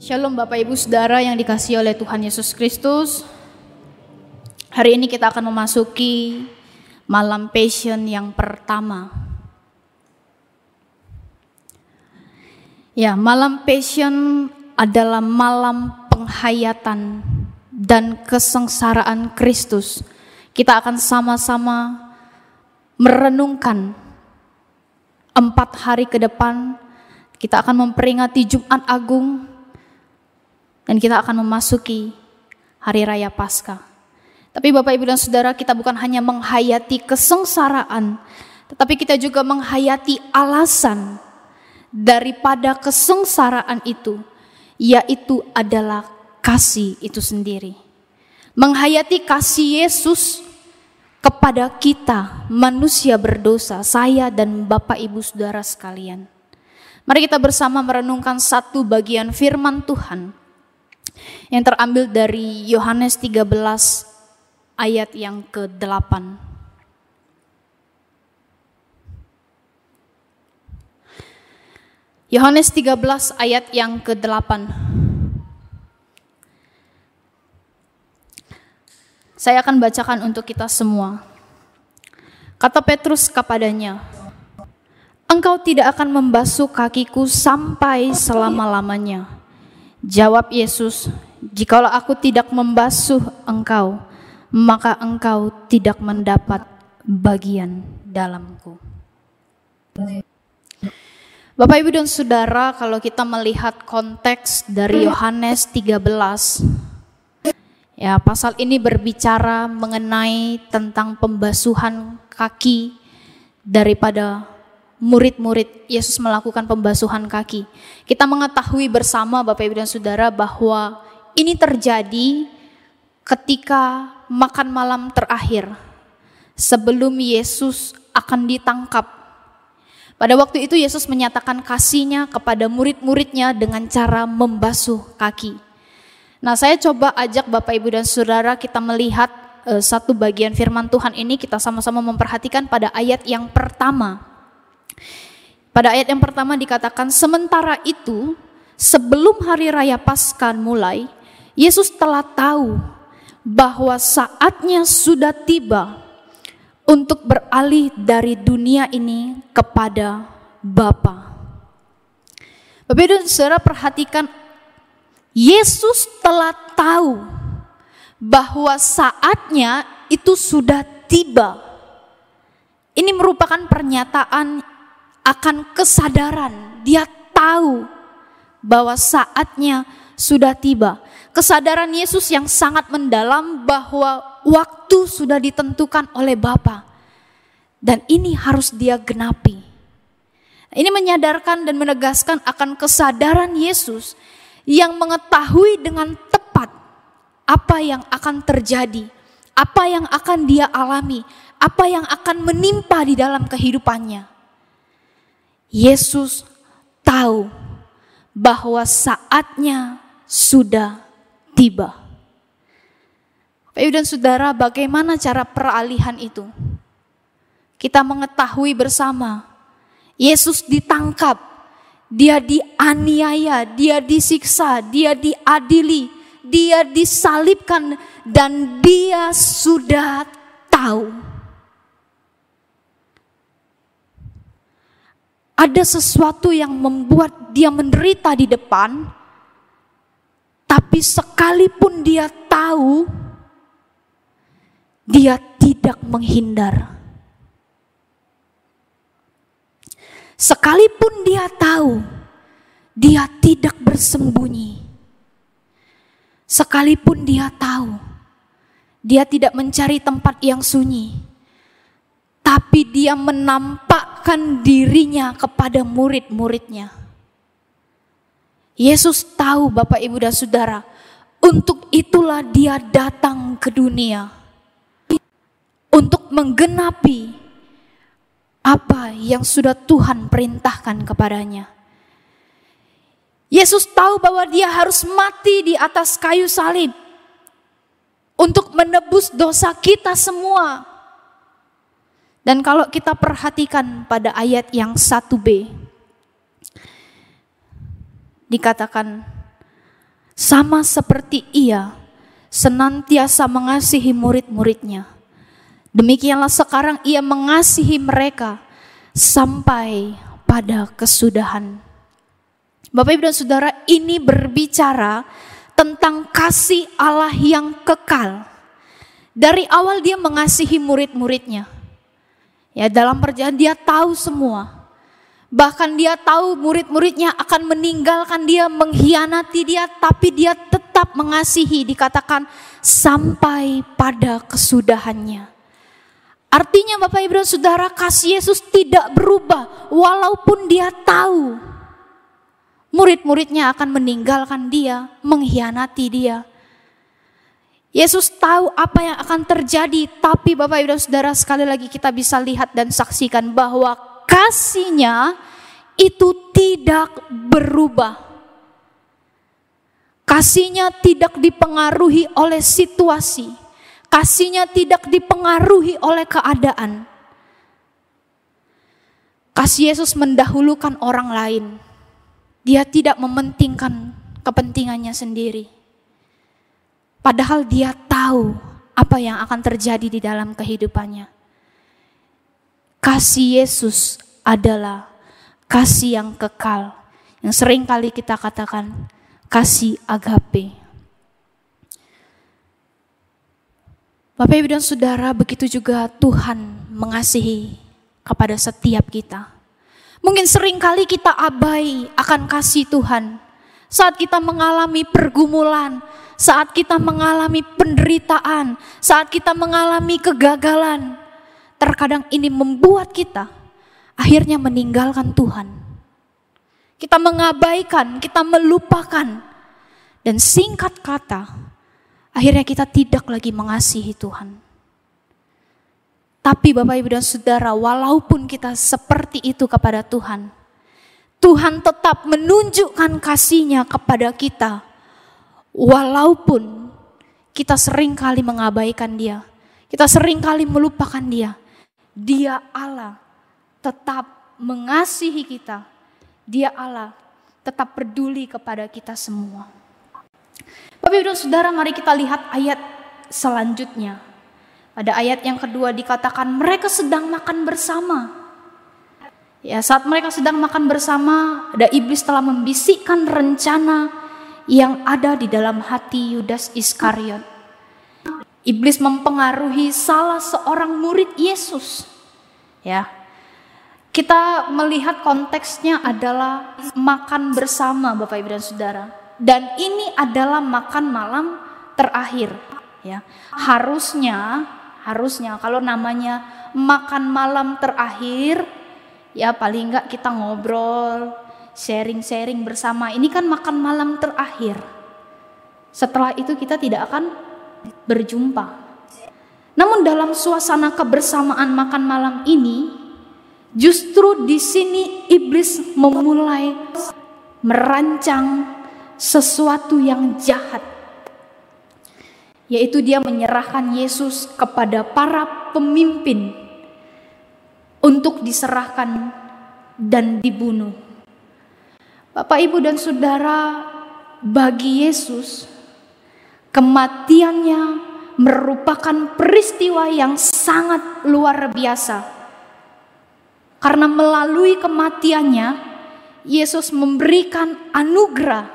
Shalom Bapak Ibu Saudara yang dikasihi oleh Tuhan Yesus Kristus. Hari ini kita akan memasuki malam passion yang pertama. Ya, malam passion adalah malam penghayatan dan kesengsaraan Kristus. Kita akan sama-sama merenungkan empat hari ke depan. Kita akan memperingati Jumat Agung dan kita akan memasuki hari raya Paskah. Tapi Bapak Ibu dan Saudara, kita bukan hanya menghayati kesengsaraan, tetapi kita juga menghayati alasan daripada kesengsaraan itu, yaitu adalah kasih itu sendiri. Menghayati kasih Yesus kepada kita, manusia berdosa, saya dan Bapak Ibu Saudara sekalian. Mari kita bersama merenungkan satu bagian firman Tuhan yang terambil dari Yohanes 13 ayat yang ke-8. Yohanes 13 ayat yang ke-8. Saya akan bacakan untuk kita semua. Kata Petrus kepadanya, Engkau tidak akan membasuh kakiku sampai selama-lamanya. Jawab Yesus, "Jikalau aku tidak membasuh engkau, maka engkau tidak mendapat bagian dalamku." Bapak Ibu dan Saudara, kalau kita melihat konteks dari Yohanes 13, ya pasal ini berbicara mengenai tentang pembasuhan kaki daripada murid-murid Yesus melakukan pembasuhan kaki. Kita mengetahui bersama Bapak Ibu dan Saudara bahwa ini terjadi ketika makan malam terakhir sebelum Yesus akan ditangkap. Pada waktu itu Yesus menyatakan kasihnya kepada murid-muridnya dengan cara membasuh kaki. Nah saya coba ajak Bapak Ibu dan Saudara kita melihat uh, satu bagian firman Tuhan ini kita sama-sama memperhatikan pada ayat yang pertama pada ayat yang pertama dikatakan, sementara itu sebelum hari raya Paskah mulai, Yesus telah tahu bahwa saatnya sudah tiba untuk beralih dari dunia ini kepada Bapa. Bapak dan saudara perhatikan, Yesus telah tahu bahwa saatnya itu sudah tiba. Ini merupakan pernyataan akan kesadaran. Dia tahu bahwa saatnya sudah tiba. Kesadaran Yesus yang sangat mendalam bahwa waktu sudah ditentukan oleh Bapa. Dan ini harus dia genapi. Ini menyadarkan dan menegaskan akan kesadaran Yesus yang mengetahui dengan tepat apa yang akan terjadi, apa yang akan dia alami, apa yang akan menimpa di dalam kehidupannya. Yesus tahu bahwa saatnya sudah tiba. Bapak dan saudara, bagaimana cara peralihan itu? Kita mengetahui bersama, Yesus ditangkap, dia dianiaya, dia disiksa, dia diadili, dia disalibkan, dan dia sudah tahu ada sesuatu yang membuat dia menderita di depan, tapi sekalipun dia tahu, dia tidak menghindar. Sekalipun dia tahu, dia tidak bersembunyi. Sekalipun dia tahu, dia tidak mencari tempat yang sunyi tapi dia menampakkan dirinya kepada murid-muridnya. Yesus tahu Bapak Ibu dan Saudara, untuk itulah dia datang ke dunia. Untuk menggenapi apa yang sudah Tuhan perintahkan kepadanya. Yesus tahu bahwa dia harus mati di atas kayu salib untuk menebus dosa kita semua. Dan kalau kita perhatikan pada ayat yang 1b, dikatakan sama seperti ia senantiasa mengasihi murid-muridnya. Demikianlah sekarang ia mengasihi mereka sampai pada kesudahan. Bapak Ibu dan Saudara, ini berbicara tentang kasih Allah yang kekal. Dari awal dia mengasihi murid-muridnya. Ya, dalam perjalanan dia tahu semua. Bahkan dia tahu murid-muridnya akan meninggalkan dia, mengkhianati dia, tapi dia tetap mengasihi, dikatakan sampai pada kesudahannya. Artinya Bapak Ibu Saudara, kasih Yesus tidak berubah walaupun dia tahu murid-muridnya akan meninggalkan dia, mengkhianati dia. Yesus tahu apa yang akan terjadi, tapi Bapak Ibu Saudara sekali lagi kita bisa lihat dan saksikan bahwa kasihnya itu tidak berubah. Kasihnya tidak dipengaruhi oleh situasi. Kasihnya tidak dipengaruhi oleh keadaan. Kasih Yesus mendahulukan orang lain. Dia tidak mementingkan kepentingannya sendiri. Padahal dia tahu apa yang akan terjadi di dalam kehidupannya. Kasih Yesus adalah kasih yang kekal. Yang sering kali kita katakan kasih agape. Bapak Ibu dan Saudara, begitu juga Tuhan mengasihi kepada setiap kita. Mungkin sering kali kita abai akan kasih Tuhan. Saat kita mengalami pergumulan, saat kita mengalami penderitaan, saat kita mengalami kegagalan. Terkadang ini membuat kita akhirnya meninggalkan Tuhan. Kita mengabaikan, kita melupakan. Dan singkat kata, akhirnya kita tidak lagi mengasihi Tuhan. Tapi Bapak Ibu dan Saudara, walaupun kita seperti itu kepada Tuhan, Tuhan tetap menunjukkan kasihnya kepada kita. Walaupun kita sering kali mengabaikan dia, kita sering kali melupakan dia. Dia Allah tetap mengasihi kita. Dia Allah tetap peduli kepada kita semua. Bapak Ibu Saudara, mari kita lihat ayat selanjutnya. Pada ayat yang kedua dikatakan mereka sedang makan bersama. Ya, saat mereka sedang makan bersama, ada iblis telah membisikkan rencana yang ada di dalam hati Yudas Iskariot. Iblis mempengaruhi salah seorang murid Yesus. Ya. Kita melihat konteksnya adalah makan bersama Bapak Ibu dan Saudara. Dan ini adalah makan malam terakhir, ya. Harusnya harusnya kalau namanya makan malam terakhir ya paling enggak kita ngobrol sharing-sharing bersama ini kan makan malam terakhir setelah itu kita tidak akan berjumpa namun dalam suasana kebersamaan makan malam ini justru di sini iblis memulai merancang sesuatu yang jahat yaitu dia menyerahkan Yesus kepada para pemimpin untuk diserahkan dan dibunuh. Bapak, ibu, dan saudara, bagi Yesus, kematiannya merupakan peristiwa yang sangat luar biasa, karena melalui kematiannya Yesus memberikan anugerah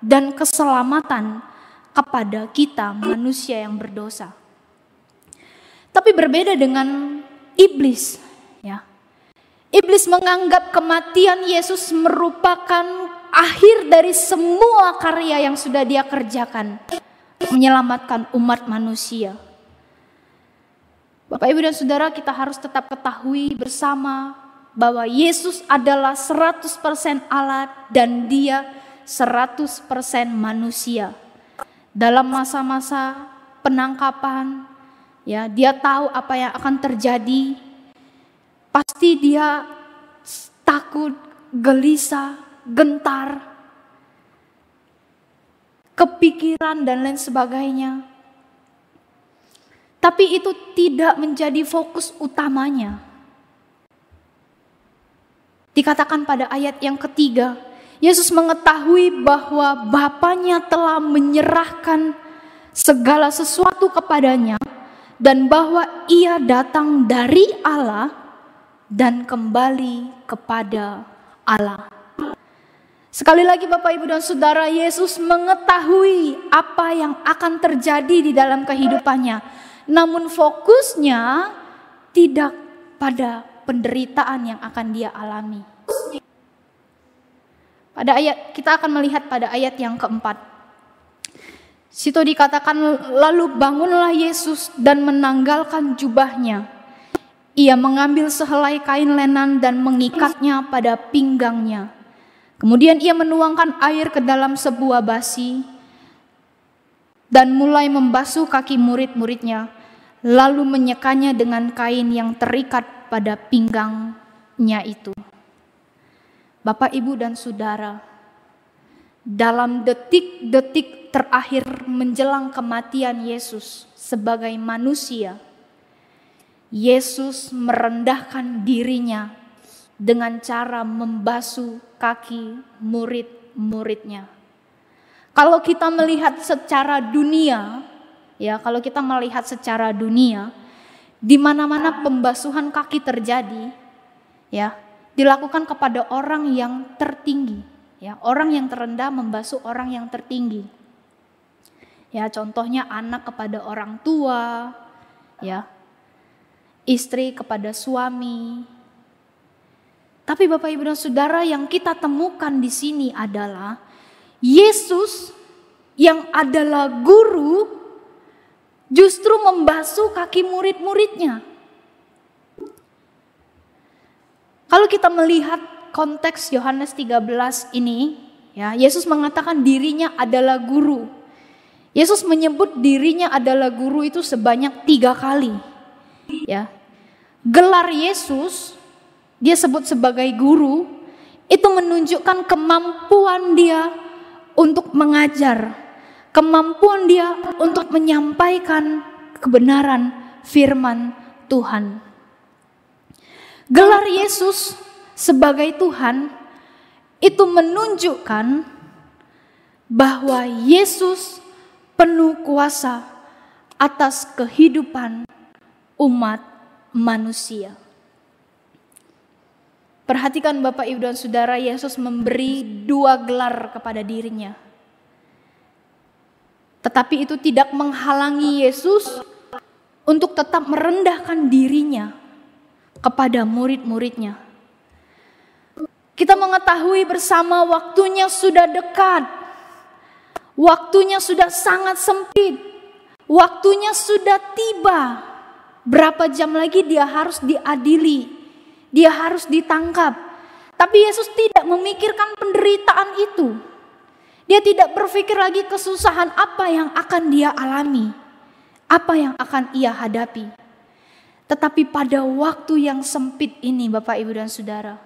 dan keselamatan kepada kita manusia yang berdosa. Tapi berbeda dengan iblis, ya. Iblis menganggap kematian Yesus merupakan akhir dari semua karya yang sudah dia kerjakan menyelamatkan umat manusia. Bapak Ibu dan Saudara kita harus tetap ketahui bersama bahwa Yesus adalah 100% Allah dan dia 100% manusia dalam masa-masa penangkapan, ya, dia tahu apa yang akan terjadi. Pasti dia takut, gelisah, gentar, kepikiran dan lain sebagainya. Tapi itu tidak menjadi fokus utamanya. Dikatakan pada ayat yang ketiga, Yesus mengetahui bahwa Bapaknya telah menyerahkan segala sesuatu kepadanya dan bahwa ia datang dari Allah dan kembali kepada Allah. Sekali lagi Bapak Ibu dan Saudara, Yesus mengetahui apa yang akan terjadi di dalam kehidupannya. Namun fokusnya tidak pada penderitaan yang akan dia alami. Pada ayat kita akan melihat pada ayat yang keempat. Situ dikatakan lalu bangunlah Yesus dan menanggalkan jubahnya. Ia mengambil sehelai kain lenan dan mengikatnya pada pinggangnya. Kemudian ia menuangkan air ke dalam sebuah basi dan mulai membasuh kaki murid-muridnya, lalu menyekanya dengan kain yang terikat pada pinggangnya itu. Bapak, Ibu, dan Saudara, dalam detik-detik terakhir menjelang kematian Yesus sebagai manusia, Yesus merendahkan dirinya dengan cara membasuh kaki murid-muridnya. Kalau kita melihat secara dunia, ya, kalau kita melihat secara dunia, di mana-mana pembasuhan kaki terjadi, ya, dilakukan kepada orang yang tertinggi. Ya, orang yang terendah membasuh orang yang tertinggi. Ya, contohnya anak kepada orang tua, ya. Istri kepada suami. Tapi Bapak Ibu dan Saudara yang kita temukan di sini adalah Yesus yang adalah guru justru membasuh kaki murid-muridnya. Kalau kita melihat konteks Yohanes 13 ini, ya, Yesus mengatakan dirinya adalah guru. Yesus menyebut dirinya adalah guru itu sebanyak tiga kali. Ya, gelar Yesus dia sebut sebagai guru itu menunjukkan kemampuan dia untuk mengajar, kemampuan dia untuk menyampaikan kebenaran firman Tuhan. Gelar Yesus sebagai Tuhan itu menunjukkan bahwa Yesus penuh kuasa atas kehidupan umat manusia. Perhatikan Bapak Ibu dan Saudara, Yesus memberi dua gelar kepada dirinya. Tetapi itu tidak menghalangi Yesus untuk tetap merendahkan dirinya kepada murid-muridnya. Kita mengetahui bersama waktunya sudah dekat. Waktunya sudah sangat sempit. Waktunya sudah tiba. Berapa jam lagi dia harus diadili. Dia harus ditangkap. Tapi Yesus tidak memikirkan penderitaan itu. Dia tidak berpikir lagi kesusahan apa yang akan dia alami. Apa yang akan ia hadapi. Tetapi pada waktu yang sempit ini Bapak Ibu dan Saudara,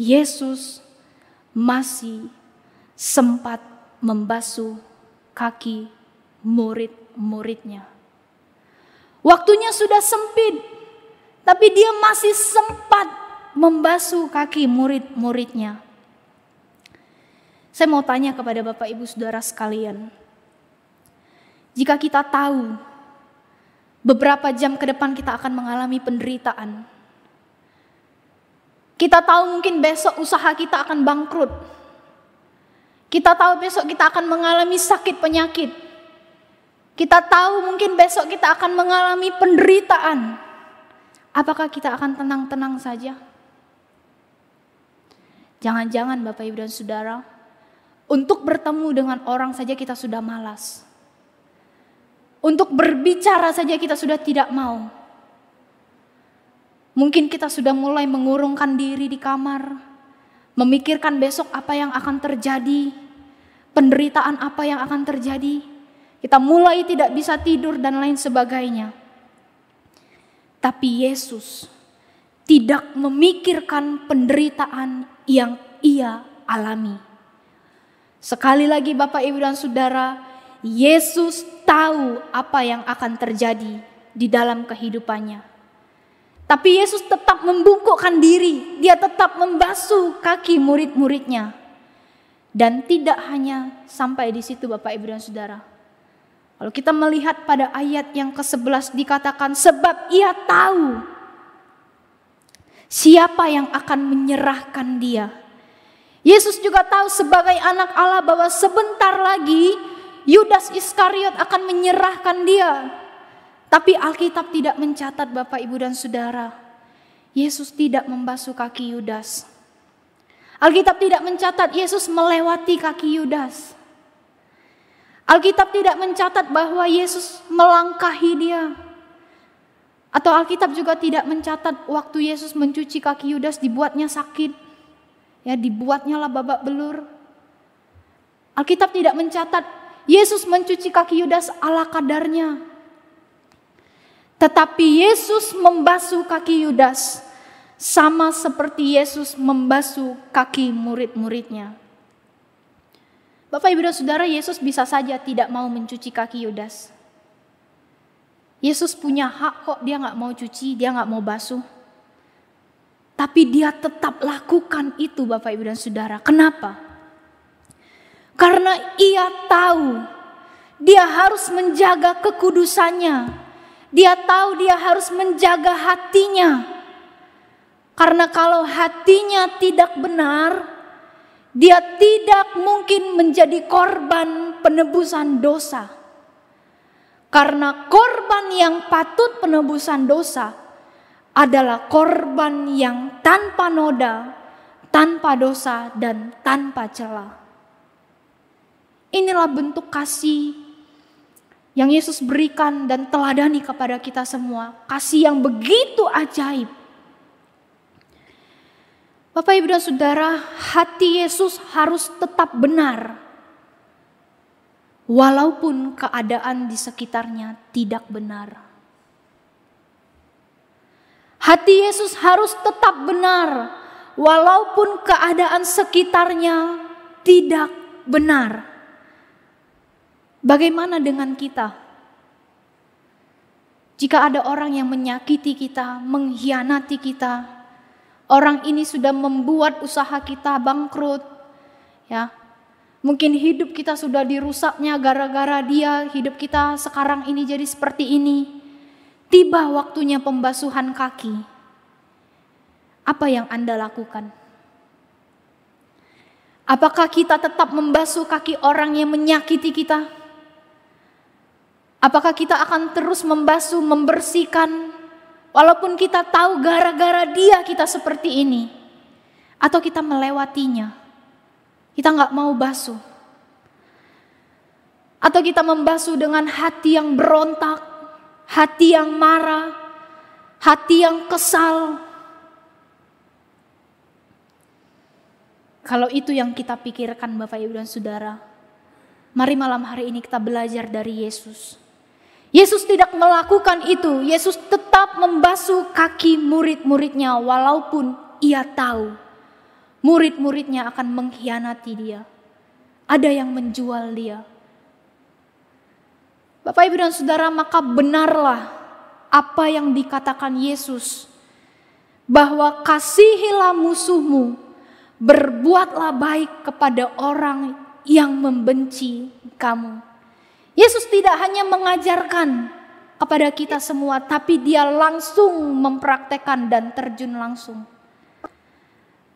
Yesus masih sempat membasuh kaki murid-muridnya. Waktunya sudah sempit, tapi dia masih sempat membasuh kaki murid-muridnya. Saya mau tanya kepada Bapak Ibu Saudara sekalian. Jika kita tahu Beberapa jam ke depan kita akan mengalami penderitaan. Kita tahu mungkin besok usaha kita akan bangkrut. Kita tahu besok kita akan mengalami sakit penyakit. Kita tahu mungkin besok kita akan mengalami penderitaan. Apakah kita akan tenang-tenang saja? Jangan-jangan Bapak Ibu dan Saudara, untuk bertemu dengan orang saja kita sudah malas. Untuk berbicara saja kita sudah tidak mau. Mungkin kita sudah mulai mengurungkan diri di kamar, memikirkan besok apa yang akan terjadi, penderitaan apa yang akan terjadi. Kita mulai tidak bisa tidur dan lain sebagainya. Tapi Yesus tidak memikirkan penderitaan yang ia alami. Sekali lagi Bapak Ibu dan Saudara, Yesus tahu apa yang akan terjadi di dalam kehidupannya. Tapi Yesus tetap membungkukkan diri, dia tetap membasuh kaki murid-muridnya. Dan tidak hanya sampai di situ Bapak Ibu dan Saudara. Kalau kita melihat pada ayat yang ke-11 dikatakan sebab ia tahu siapa yang akan menyerahkan dia. Yesus juga tahu sebagai anak Allah bahwa sebentar lagi Yudas Iskariot akan menyerahkan dia. Tapi Alkitab tidak mencatat Bapak Ibu dan Saudara. Yesus tidak membasuh kaki Yudas. Alkitab tidak mencatat Yesus melewati kaki Yudas. Alkitab tidak mencatat bahwa Yesus melangkahi dia. Atau Alkitab juga tidak mencatat waktu Yesus mencuci kaki Yudas dibuatnya sakit. Ya, dibuatnya lah babak belur. Alkitab tidak mencatat Yesus mencuci kaki Yudas ala kadarnya. Tetapi Yesus membasuh kaki Yudas sama seperti Yesus membasuh kaki murid-muridnya. Bapak Ibu dan Saudara, Yesus bisa saja tidak mau mencuci kaki Yudas. Yesus punya hak kok dia nggak mau cuci, dia nggak mau basuh. Tapi dia tetap lakukan itu Bapak Ibu dan Saudara. Kenapa? Karena ia tahu dia harus menjaga kekudusannya. Dia tahu dia harus menjaga hatinya. Karena kalau hatinya tidak benar, dia tidak mungkin menjadi korban penebusan dosa. Karena korban yang patut penebusan dosa adalah korban yang tanpa noda, tanpa dosa, dan tanpa celah. Inilah bentuk kasih yang Yesus berikan dan teladani kepada kita semua. Kasih yang begitu ajaib. Bapak, Ibu, dan Saudara, hati Yesus harus tetap benar. Walaupun keadaan di sekitarnya tidak benar. Hati Yesus harus tetap benar. Walaupun keadaan sekitarnya tidak benar. Bagaimana dengan kita? Jika ada orang yang menyakiti kita, mengkhianati kita, orang ini sudah membuat usaha kita bangkrut, ya. Mungkin hidup kita sudah dirusaknya gara-gara dia, hidup kita sekarang ini jadi seperti ini. Tiba waktunya pembasuhan kaki. Apa yang Anda lakukan? Apakah kita tetap membasuh kaki orang yang menyakiti kita? Apakah kita akan terus membasuh, membersihkan, walaupun kita tahu gara-gara dia kita seperti ini, atau kita melewatinya, kita nggak mau basuh, atau kita membasuh dengan hati yang berontak, hati yang marah, hati yang kesal. Kalau itu yang kita pikirkan, Bapak, Ibu, dan Saudara, mari malam hari ini kita belajar dari Yesus. Yesus tidak melakukan itu. Yesus tetap membasuh kaki murid-muridnya walaupun ia tahu murid-muridnya akan mengkhianati dia. Ada yang menjual dia. Bapak Ibu dan Saudara, maka benarlah apa yang dikatakan Yesus bahwa kasihilah musuhmu, berbuatlah baik kepada orang yang membenci kamu. Yesus tidak hanya mengajarkan kepada kita semua, tapi dia langsung mempraktekkan dan terjun langsung.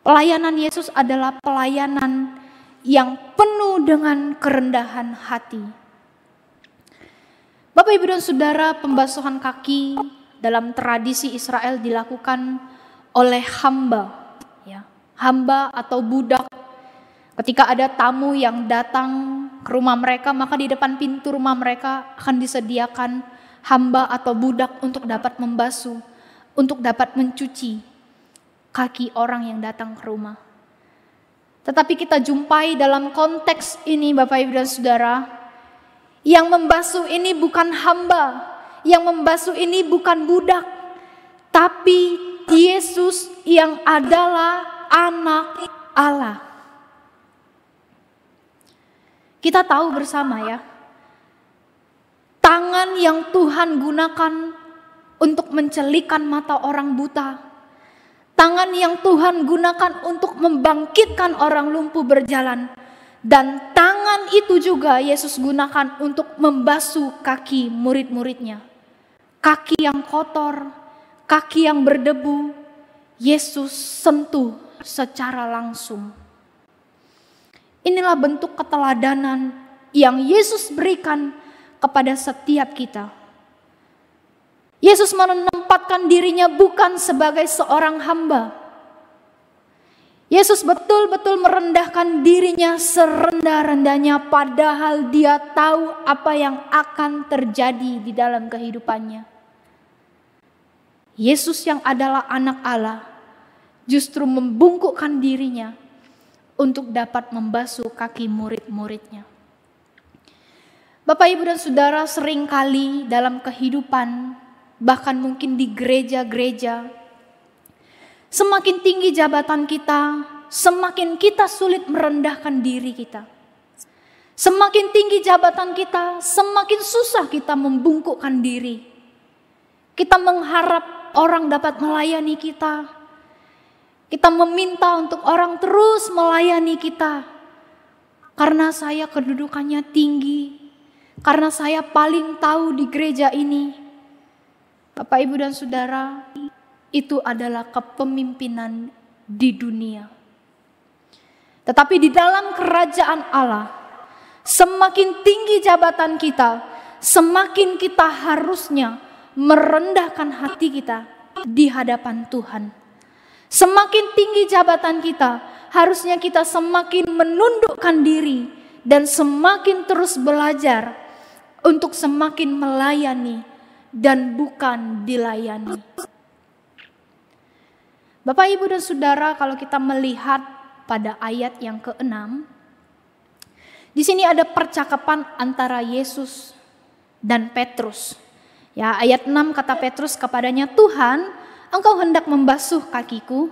Pelayanan Yesus adalah pelayanan yang penuh dengan kerendahan hati. Bapak, Ibu, dan Saudara, pembasuhan kaki dalam tradisi Israel dilakukan oleh hamba, ya, hamba atau budak. Ketika ada tamu yang datang rumah mereka, maka di depan pintu rumah mereka akan disediakan hamba atau budak untuk dapat membasuh, untuk dapat mencuci kaki orang yang datang ke rumah. Tetapi kita jumpai dalam konteks ini Bapak Ibu dan Saudara, yang membasuh ini bukan hamba, yang membasuh ini bukan budak, tapi Yesus yang adalah anak Allah. Kita tahu bersama ya, tangan yang Tuhan gunakan untuk mencelikan mata orang buta. Tangan yang Tuhan gunakan untuk membangkitkan orang lumpuh berjalan. Dan tangan itu juga Yesus gunakan untuk membasuh kaki murid-muridnya. Kaki yang kotor, kaki yang berdebu, Yesus sentuh secara langsung. Inilah bentuk keteladanan yang Yesus berikan kepada setiap kita. Yesus menempatkan dirinya bukan sebagai seorang hamba. Yesus betul-betul merendahkan dirinya serendah-rendahnya padahal dia tahu apa yang akan terjadi di dalam kehidupannya. Yesus yang adalah anak Allah justru membungkukkan dirinya untuk dapat membasuh kaki murid-muridnya. Bapak, Ibu, dan Saudara sering kali dalam kehidupan, bahkan mungkin di gereja-gereja, semakin tinggi jabatan kita, semakin kita sulit merendahkan diri kita. Semakin tinggi jabatan kita, semakin susah kita membungkukkan diri. Kita mengharap orang dapat melayani kita. Kita meminta untuk orang terus melayani kita. Karena saya kedudukannya tinggi, karena saya paling tahu di gereja ini. Bapak, Ibu, dan Saudara, itu adalah kepemimpinan di dunia. Tetapi di dalam kerajaan Allah, semakin tinggi jabatan kita, semakin kita harusnya merendahkan hati kita di hadapan Tuhan. Semakin tinggi jabatan kita, harusnya kita semakin menundukkan diri dan semakin terus belajar untuk semakin melayani dan bukan dilayani. Bapak, Ibu, dan Saudara, kalau kita melihat pada ayat yang keenam, di sini ada percakapan antara Yesus dan Petrus. Ya, ayat 6 kata Petrus kepadanya, "Tuhan, engkau hendak membasuh kakiku?"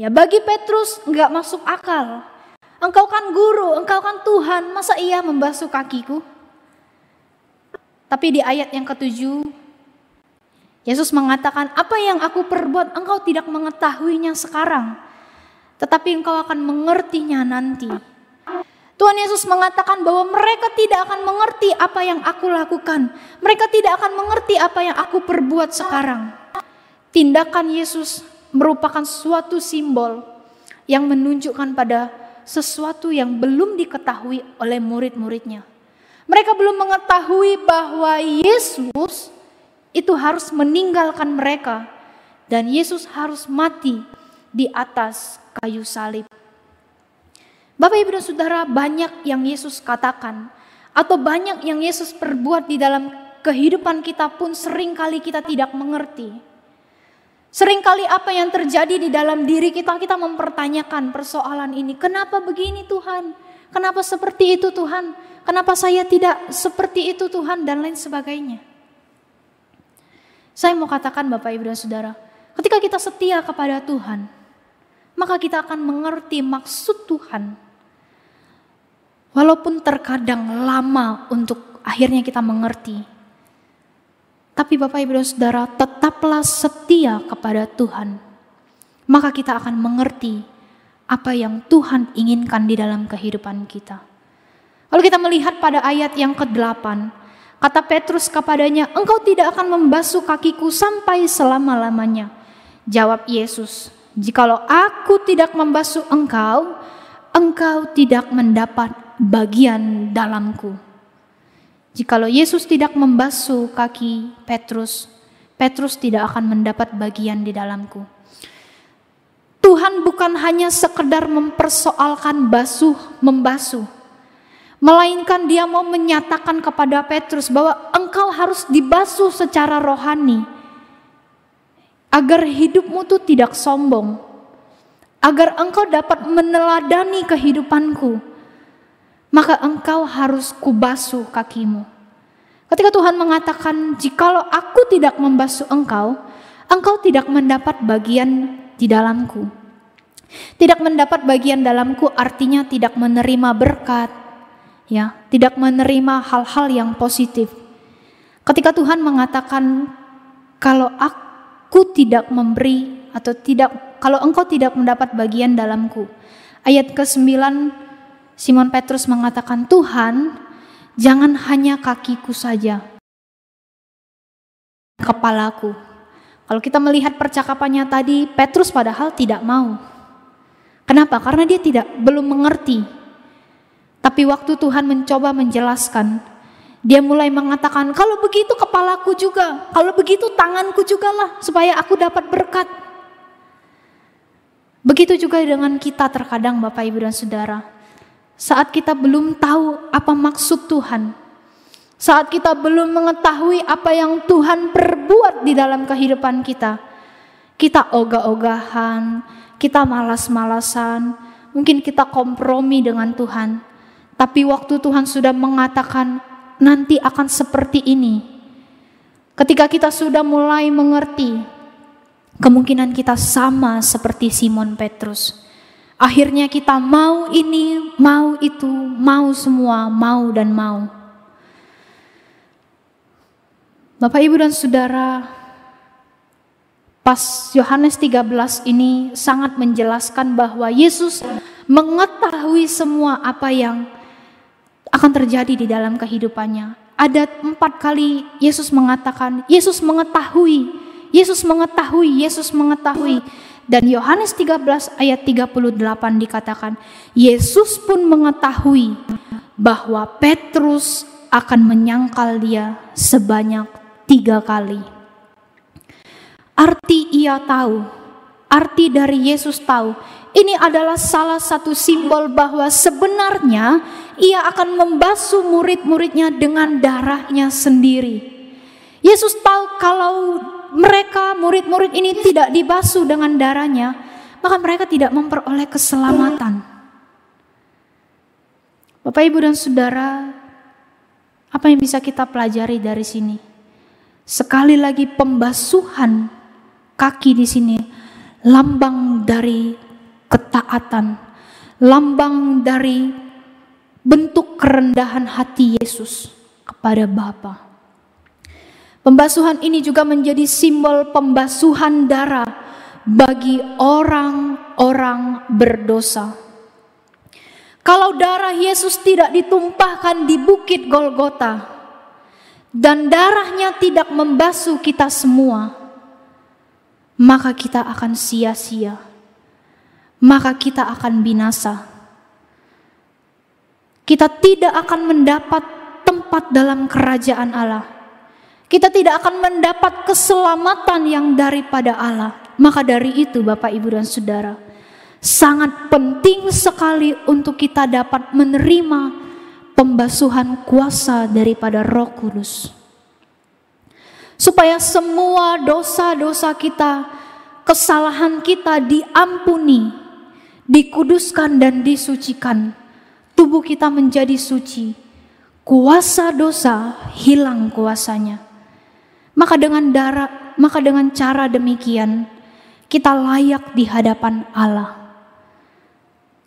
Ya, bagi Petrus enggak masuk akal. Engkau kan guru, engkau kan Tuhan, masa ia membasuh kakiku? Tapi di ayat yang ketujuh, Yesus mengatakan, apa yang aku perbuat engkau tidak mengetahuinya sekarang, tetapi engkau akan mengertinya nanti. Tuhan Yesus mengatakan bahwa mereka tidak akan mengerti apa yang aku lakukan. Mereka tidak akan mengerti apa yang aku perbuat sekarang. Tindakan Yesus merupakan suatu simbol yang menunjukkan pada sesuatu yang belum diketahui oleh murid-muridnya. Mereka belum mengetahui bahwa Yesus itu harus meninggalkan mereka dan Yesus harus mati di atas kayu salib. Bapak Ibu dan Saudara, banyak yang Yesus katakan atau banyak yang Yesus perbuat di dalam kehidupan kita pun sering kali kita tidak mengerti. Seringkali apa yang terjadi di dalam diri kita, kita mempertanyakan persoalan ini. Kenapa begini Tuhan? Kenapa seperti itu Tuhan? Kenapa saya tidak seperti itu Tuhan dan lain sebagainya. Saya mau katakan Bapak Ibu dan Saudara, ketika kita setia kepada Tuhan, maka kita akan mengerti maksud Tuhan. Walaupun terkadang lama untuk akhirnya kita mengerti. Tapi Bapak Ibu dan Saudara tetaplah setia kepada Tuhan. Maka kita akan mengerti apa yang Tuhan inginkan di dalam kehidupan kita. Lalu kita melihat pada ayat yang ke-8, kata Petrus kepadanya, "Engkau tidak akan membasuh kakiku sampai selama-lamanya." Jawab Yesus, "Jikalau aku tidak membasuh engkau, engkau tidak mendapat bagian dalamku." Jikalau Yesus tidak membasuh kaki Petrus, Petrus tidak akan mendapat bagian di dalamku. Tuhan bukan hanya sekedar mempersoalkan basuh membasuh. Melainkan dia mau menyatakan kepada Petrus bahwa engkau harus dibasuh secara rohani. Agar hidupmu itu tidak sombong. Agar engkau dapat meneladani kehidupanku. Maka engkau harus kubasuh kakimu. Ketika Tuhan mengatakan, jikalau aku tidak membasuh engkau, engkau tidak mendapat bagian di dalamku. Tidak mendapat bagian dalamku artinya tidak menerima berkat, ya, tidak menerima hal-hal yang positif. Ketika Tuhan mengatakan kalau aku tidak memberi atau tidak kalau engkau tidak mendapat bagian dalamku. Ayat ke-9 Simon Petrus mengatakan, "Tuhan, jangan hanya kakiku saja, kepalaku." Kalau kita melihat percakapannya tadi, Petrus padahal tidak mau. Kenapa? Karena dia tidak belum mengerti. Tapi waktu Tuhan mencoba menjelaskan, dia mulai mengatakan, kalau begitu kepalaku juga, kalau begitu tanganku juga lah, supaya aku dapat berkat. Begitu juga dengan kita terkadang Bapak Ibu dan Saudara. Saat kita belum tahu apa maksud Tuhan, saat kita belum mengetahui apa yang Tuhan perbuat di dalam kehidupan kita, kita ogah-ogahan, kita malas-malasan, mungkin kita kompromi dengan Tuhan. Tapi waktu Tuhan sudah mengatakan, nanti akan seperti ini. Ketika kita sudah mulai mengerti, kemungkinan kita sama seperti Simon Petrus. Akhirnya kita mau ini, mau itu, mau semua, mau dan mau. Bapak Ibu dan Saudara, pas Yohanes 13 ini sangat menjelaskan bahwa Yesus mengetahui semua apa yang akan terjadi di dalam kehidupannya. Ada empat kali Yesus mengatakan, Yesus mengetahui, Yesus mengetahui, Yesus mengetahui. Dan Yohanes 13 ayat 38 dikatakan, Yesus pun mengetahui bahwa Petrus akan menyangkal dia sebanyak tiga kali. Arti ia tahu, arti dari Yesus tahu, ini adalah salah satu simbol bahwa sebenarnya ia akan membasuh murid-muridnya dengan darahnya sendiri. Yesus tahu kalau mereka murid-murid ini tidak dibasuh dengan darahnya, maka mereka tidak memperoleh keselamatan. Bapak, Ibu, dan Saudara, apa yang bisa kita pelajari dari sini? Sekali lagi pembasuhan kaki di sini lambang dari ketaatan, lambang dari bentuk kerendahan hati Yesus kepada Bapa. Pembasuhan ini juga menjadi simbol pembasuhan darah bagi orang-orang berdosa. Kalau darah Yesus tidak ditumpahkan di bukit Golgota dan darahnya tidak membasuh kita semua, maka kita akan sia-sia. Maka kita akan binasa kita tidak akan mendapat tempat dalam kerajaan Allah. Kita tidak akan mendapat keselamatan yang daripada Allah. Maka dari itu Bapak Ibu dan Saudara, sangat penting sekali untuk kita dapat menerima pembasuhan kuasa daripada Roh Kudus. Supaya semua dosa-dosa kita, kesalahan kita diampuni, dikuduskan dan disucikan tubuh kita menjadi suci, kuasa dosa hilang kuasanya. Maka dengan darah, maka dengan cara demikian kita layak di hadapan Allah.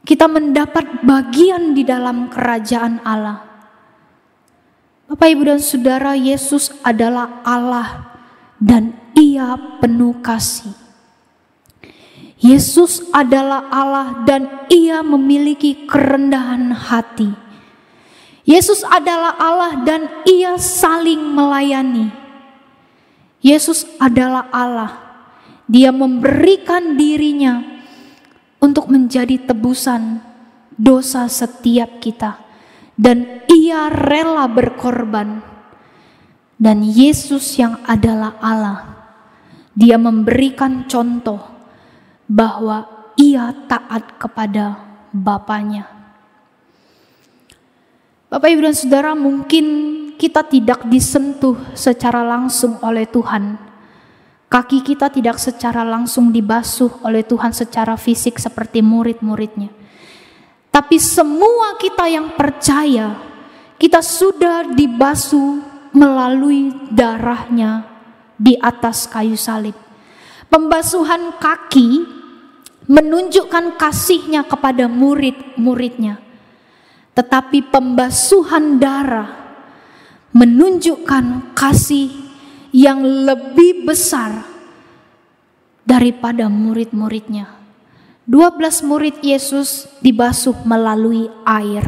Kita mendapat bagian di dalam kerajaan Allah. Bapak, Ibu, dan Saudara, Yesus adalah Allah dan Ia penuh kasih. Yesus adalah Allah dan ia memiliki kerendahan hati. Yesus adalah Allah dan ia saling melayani. Yesus adalah Allah. Dia memberikan dirinya untuk menjadi tebusan dosa setiap kita. Dan ia rela berkorban. Dan Yesus yang adalah Allah. Dia memberikan contoh bahwa ia taat kepada Bapaknya. Bapak Ibu dan Saudara mungkin kita tidak disentuh secara langsung oleh Tuhan. Kaki kita tidak secara langsung dibasuh oleh Tuhan secara fisik seperti murid-muridnya. Tapi semua kita yang percaya, kita sudah dibasuh melalui darahnya di atas kayu salib. Pembasuhan kaki menunjukkan kasihnya kepada murid-muridnya. Tetapi pembasuhan darah menunjukkan kasih yang lebih besar daripada murid-muridnya. 12 murid Yesus dibasuh melalui air.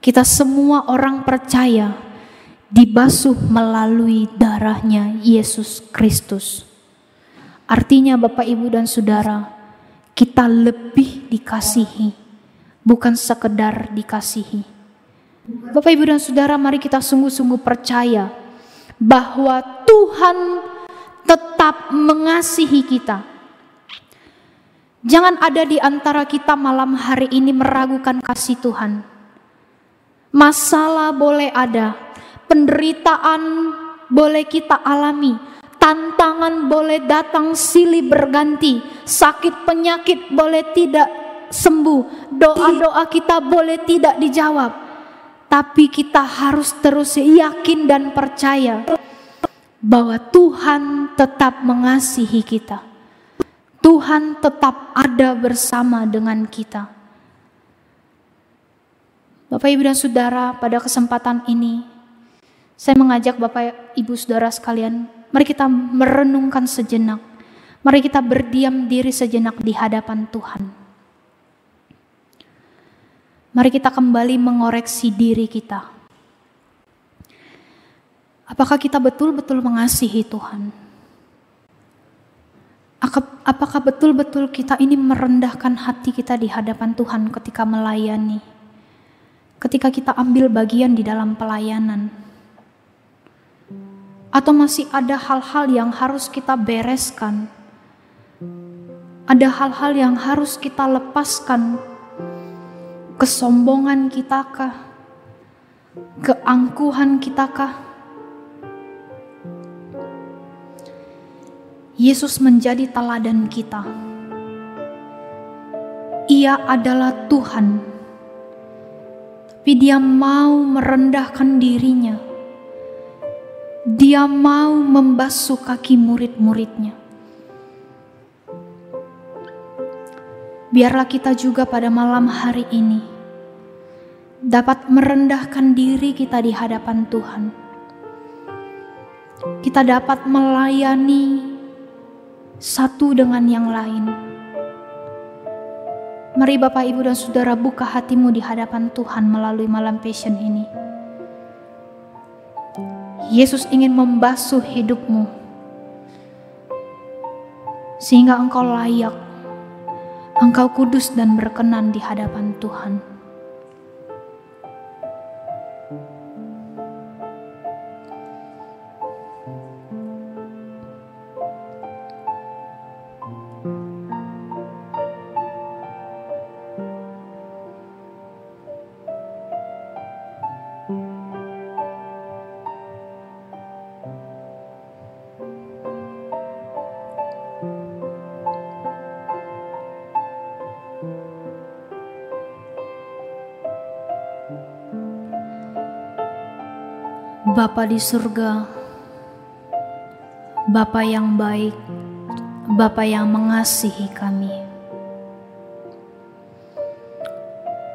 Kita semua orang percaya dibasuh melalui darahnya Yesus Kristus. Artinya Bapak Ibu dan Saudara, kita lebih dikasihi, bukan sekedar dikasihi. Bapak Ibu dan Saudara, mari kita sungguh-sungguh percaya bahwa Tuhan tetap mengasihi kita. Jangan ada di antara kita malam hari ini meragukan kasih Tuhan. Masalah boleh ada, penderitaan boleh kita alami, tantangan boleh datang silih berganti, sakit penyakit boleh tidak sembuh, doa-doa kita boleh tidak dijawab. Tapi kita harus terus yakin dan percaya bahwa Tuhan tetap mengasihi kita. Tuhan tetap ada bersama dengan kita. Bapak, Ibu, dan Saudara, pada kesempatan ini, saya mengajak Bapak, Ibu, Saudara sekalian, mari kita merenungkan sejenak. Mari kita berdiam diri sejenak di hadapan Tuhan. Mari kita kembali mengoreksi diri kita. Apakah kita betul-betul mengasihi Tuhan? Apakah betul-betul kita ini merendahkan hati kita di hadapan Tuhan ketika melayani? Ketika kita ambil bagian di dalam pelayanan? Atau masih ada hal-hal yang harus kita bereskan? Ada hal-hal yang harus kita lepaskan? Kesombongan kita kah? Keangkuhan kita kah? Yesus menjadi teladan kita. Ia adalah Tuhan, tapi Dia mau merendahkan dirinya. Dia mau membasuh kaki murid-muridnya. Biarlah kita juga pada malam hari ini dapat merendahkan diri kita di hadapan Tuhan. Kita dapat melayani satu dengan yang lain. Mari Bapak, Ibu, dan Saudara buka hatimu di hadapan Tuhan melalui malam passion ini. Yesus ingin membasuh hidupmu sehingga engkau layak, engkau kudus dan berkenan di hadapan Tuhan. Bapa di surga, Bapa yang baik, Bapa yang mengasihi kami.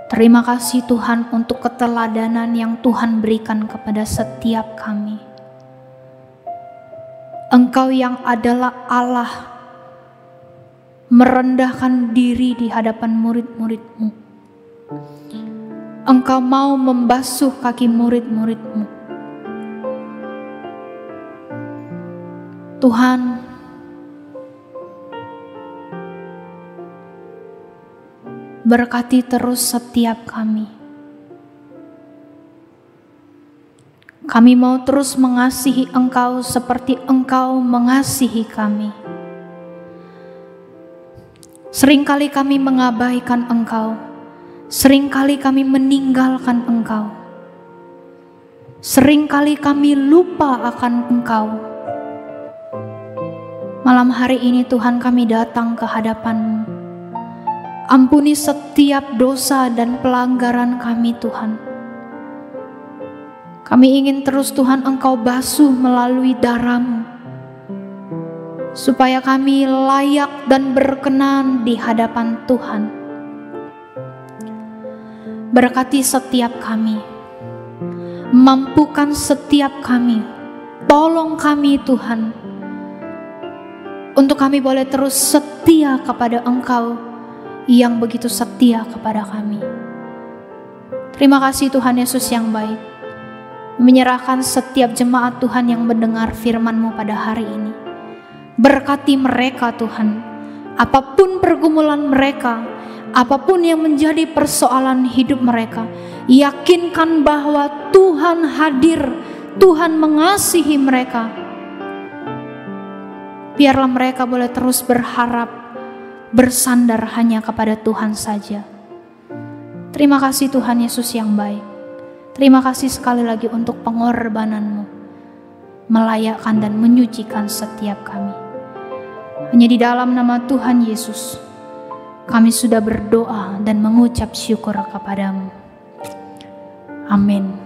Terima kasih Tuhan untuk keteladanan yang Tuhan berikan kepada setiap kami. Engkau yang adalah Allah merendahkan diri di hadapan murid-muridmu. Engkau mau membasuh kaki murid-muridmu Tuhan, berkati terus setiap kami. Kami mau terus mengasihi Engkau seperti Engkau mengasihi kami. Seringkali kami mengabaikan Engkau, sering kali kami meninggalkan Engkau, sering kali kami lupa akan Engkau Malam hari ini Tuhan kami datang ke hadapan-Mu. Ampuni setiap dosa dan pelanggaran kami Tuhan. Kami ingin terus Tuhan Engkau basuh melalui darah-Mu. Supaya kami layak dan berkenan di hadapan Tuhan. Berkati setiap kami. Mampukan setiap kami Tolong kami Tuhan, untuk kami boleh terus setia kepada Engkau yang begitu setia kepada kami. Terima kasih Tuhan Yesus yang baik, menyerahkan setiap jemaat Tuhan yang mendengar firman-Mu pada hari ini. Berkati mereka Tuhan, apa pun pergumulan mereka, apa pun yang menjadi persoalan hidup mereka, yakinkan bahwa Tuhan hadir, Tuhan mengasihi mereka Biarlah mereka boleh terus berharap, bersandar hanya kepada Tuhan saja. Terima kasih Tuhan Yesus yang baik. Terima kasih sekali lagi untuk pengorbananmu, melayakkan dan menyucikan setiap kami. Hanya di dalam nama Tuhan Yesus, kami sudah berdoa dan mengucap syukur kepadamu. Amin.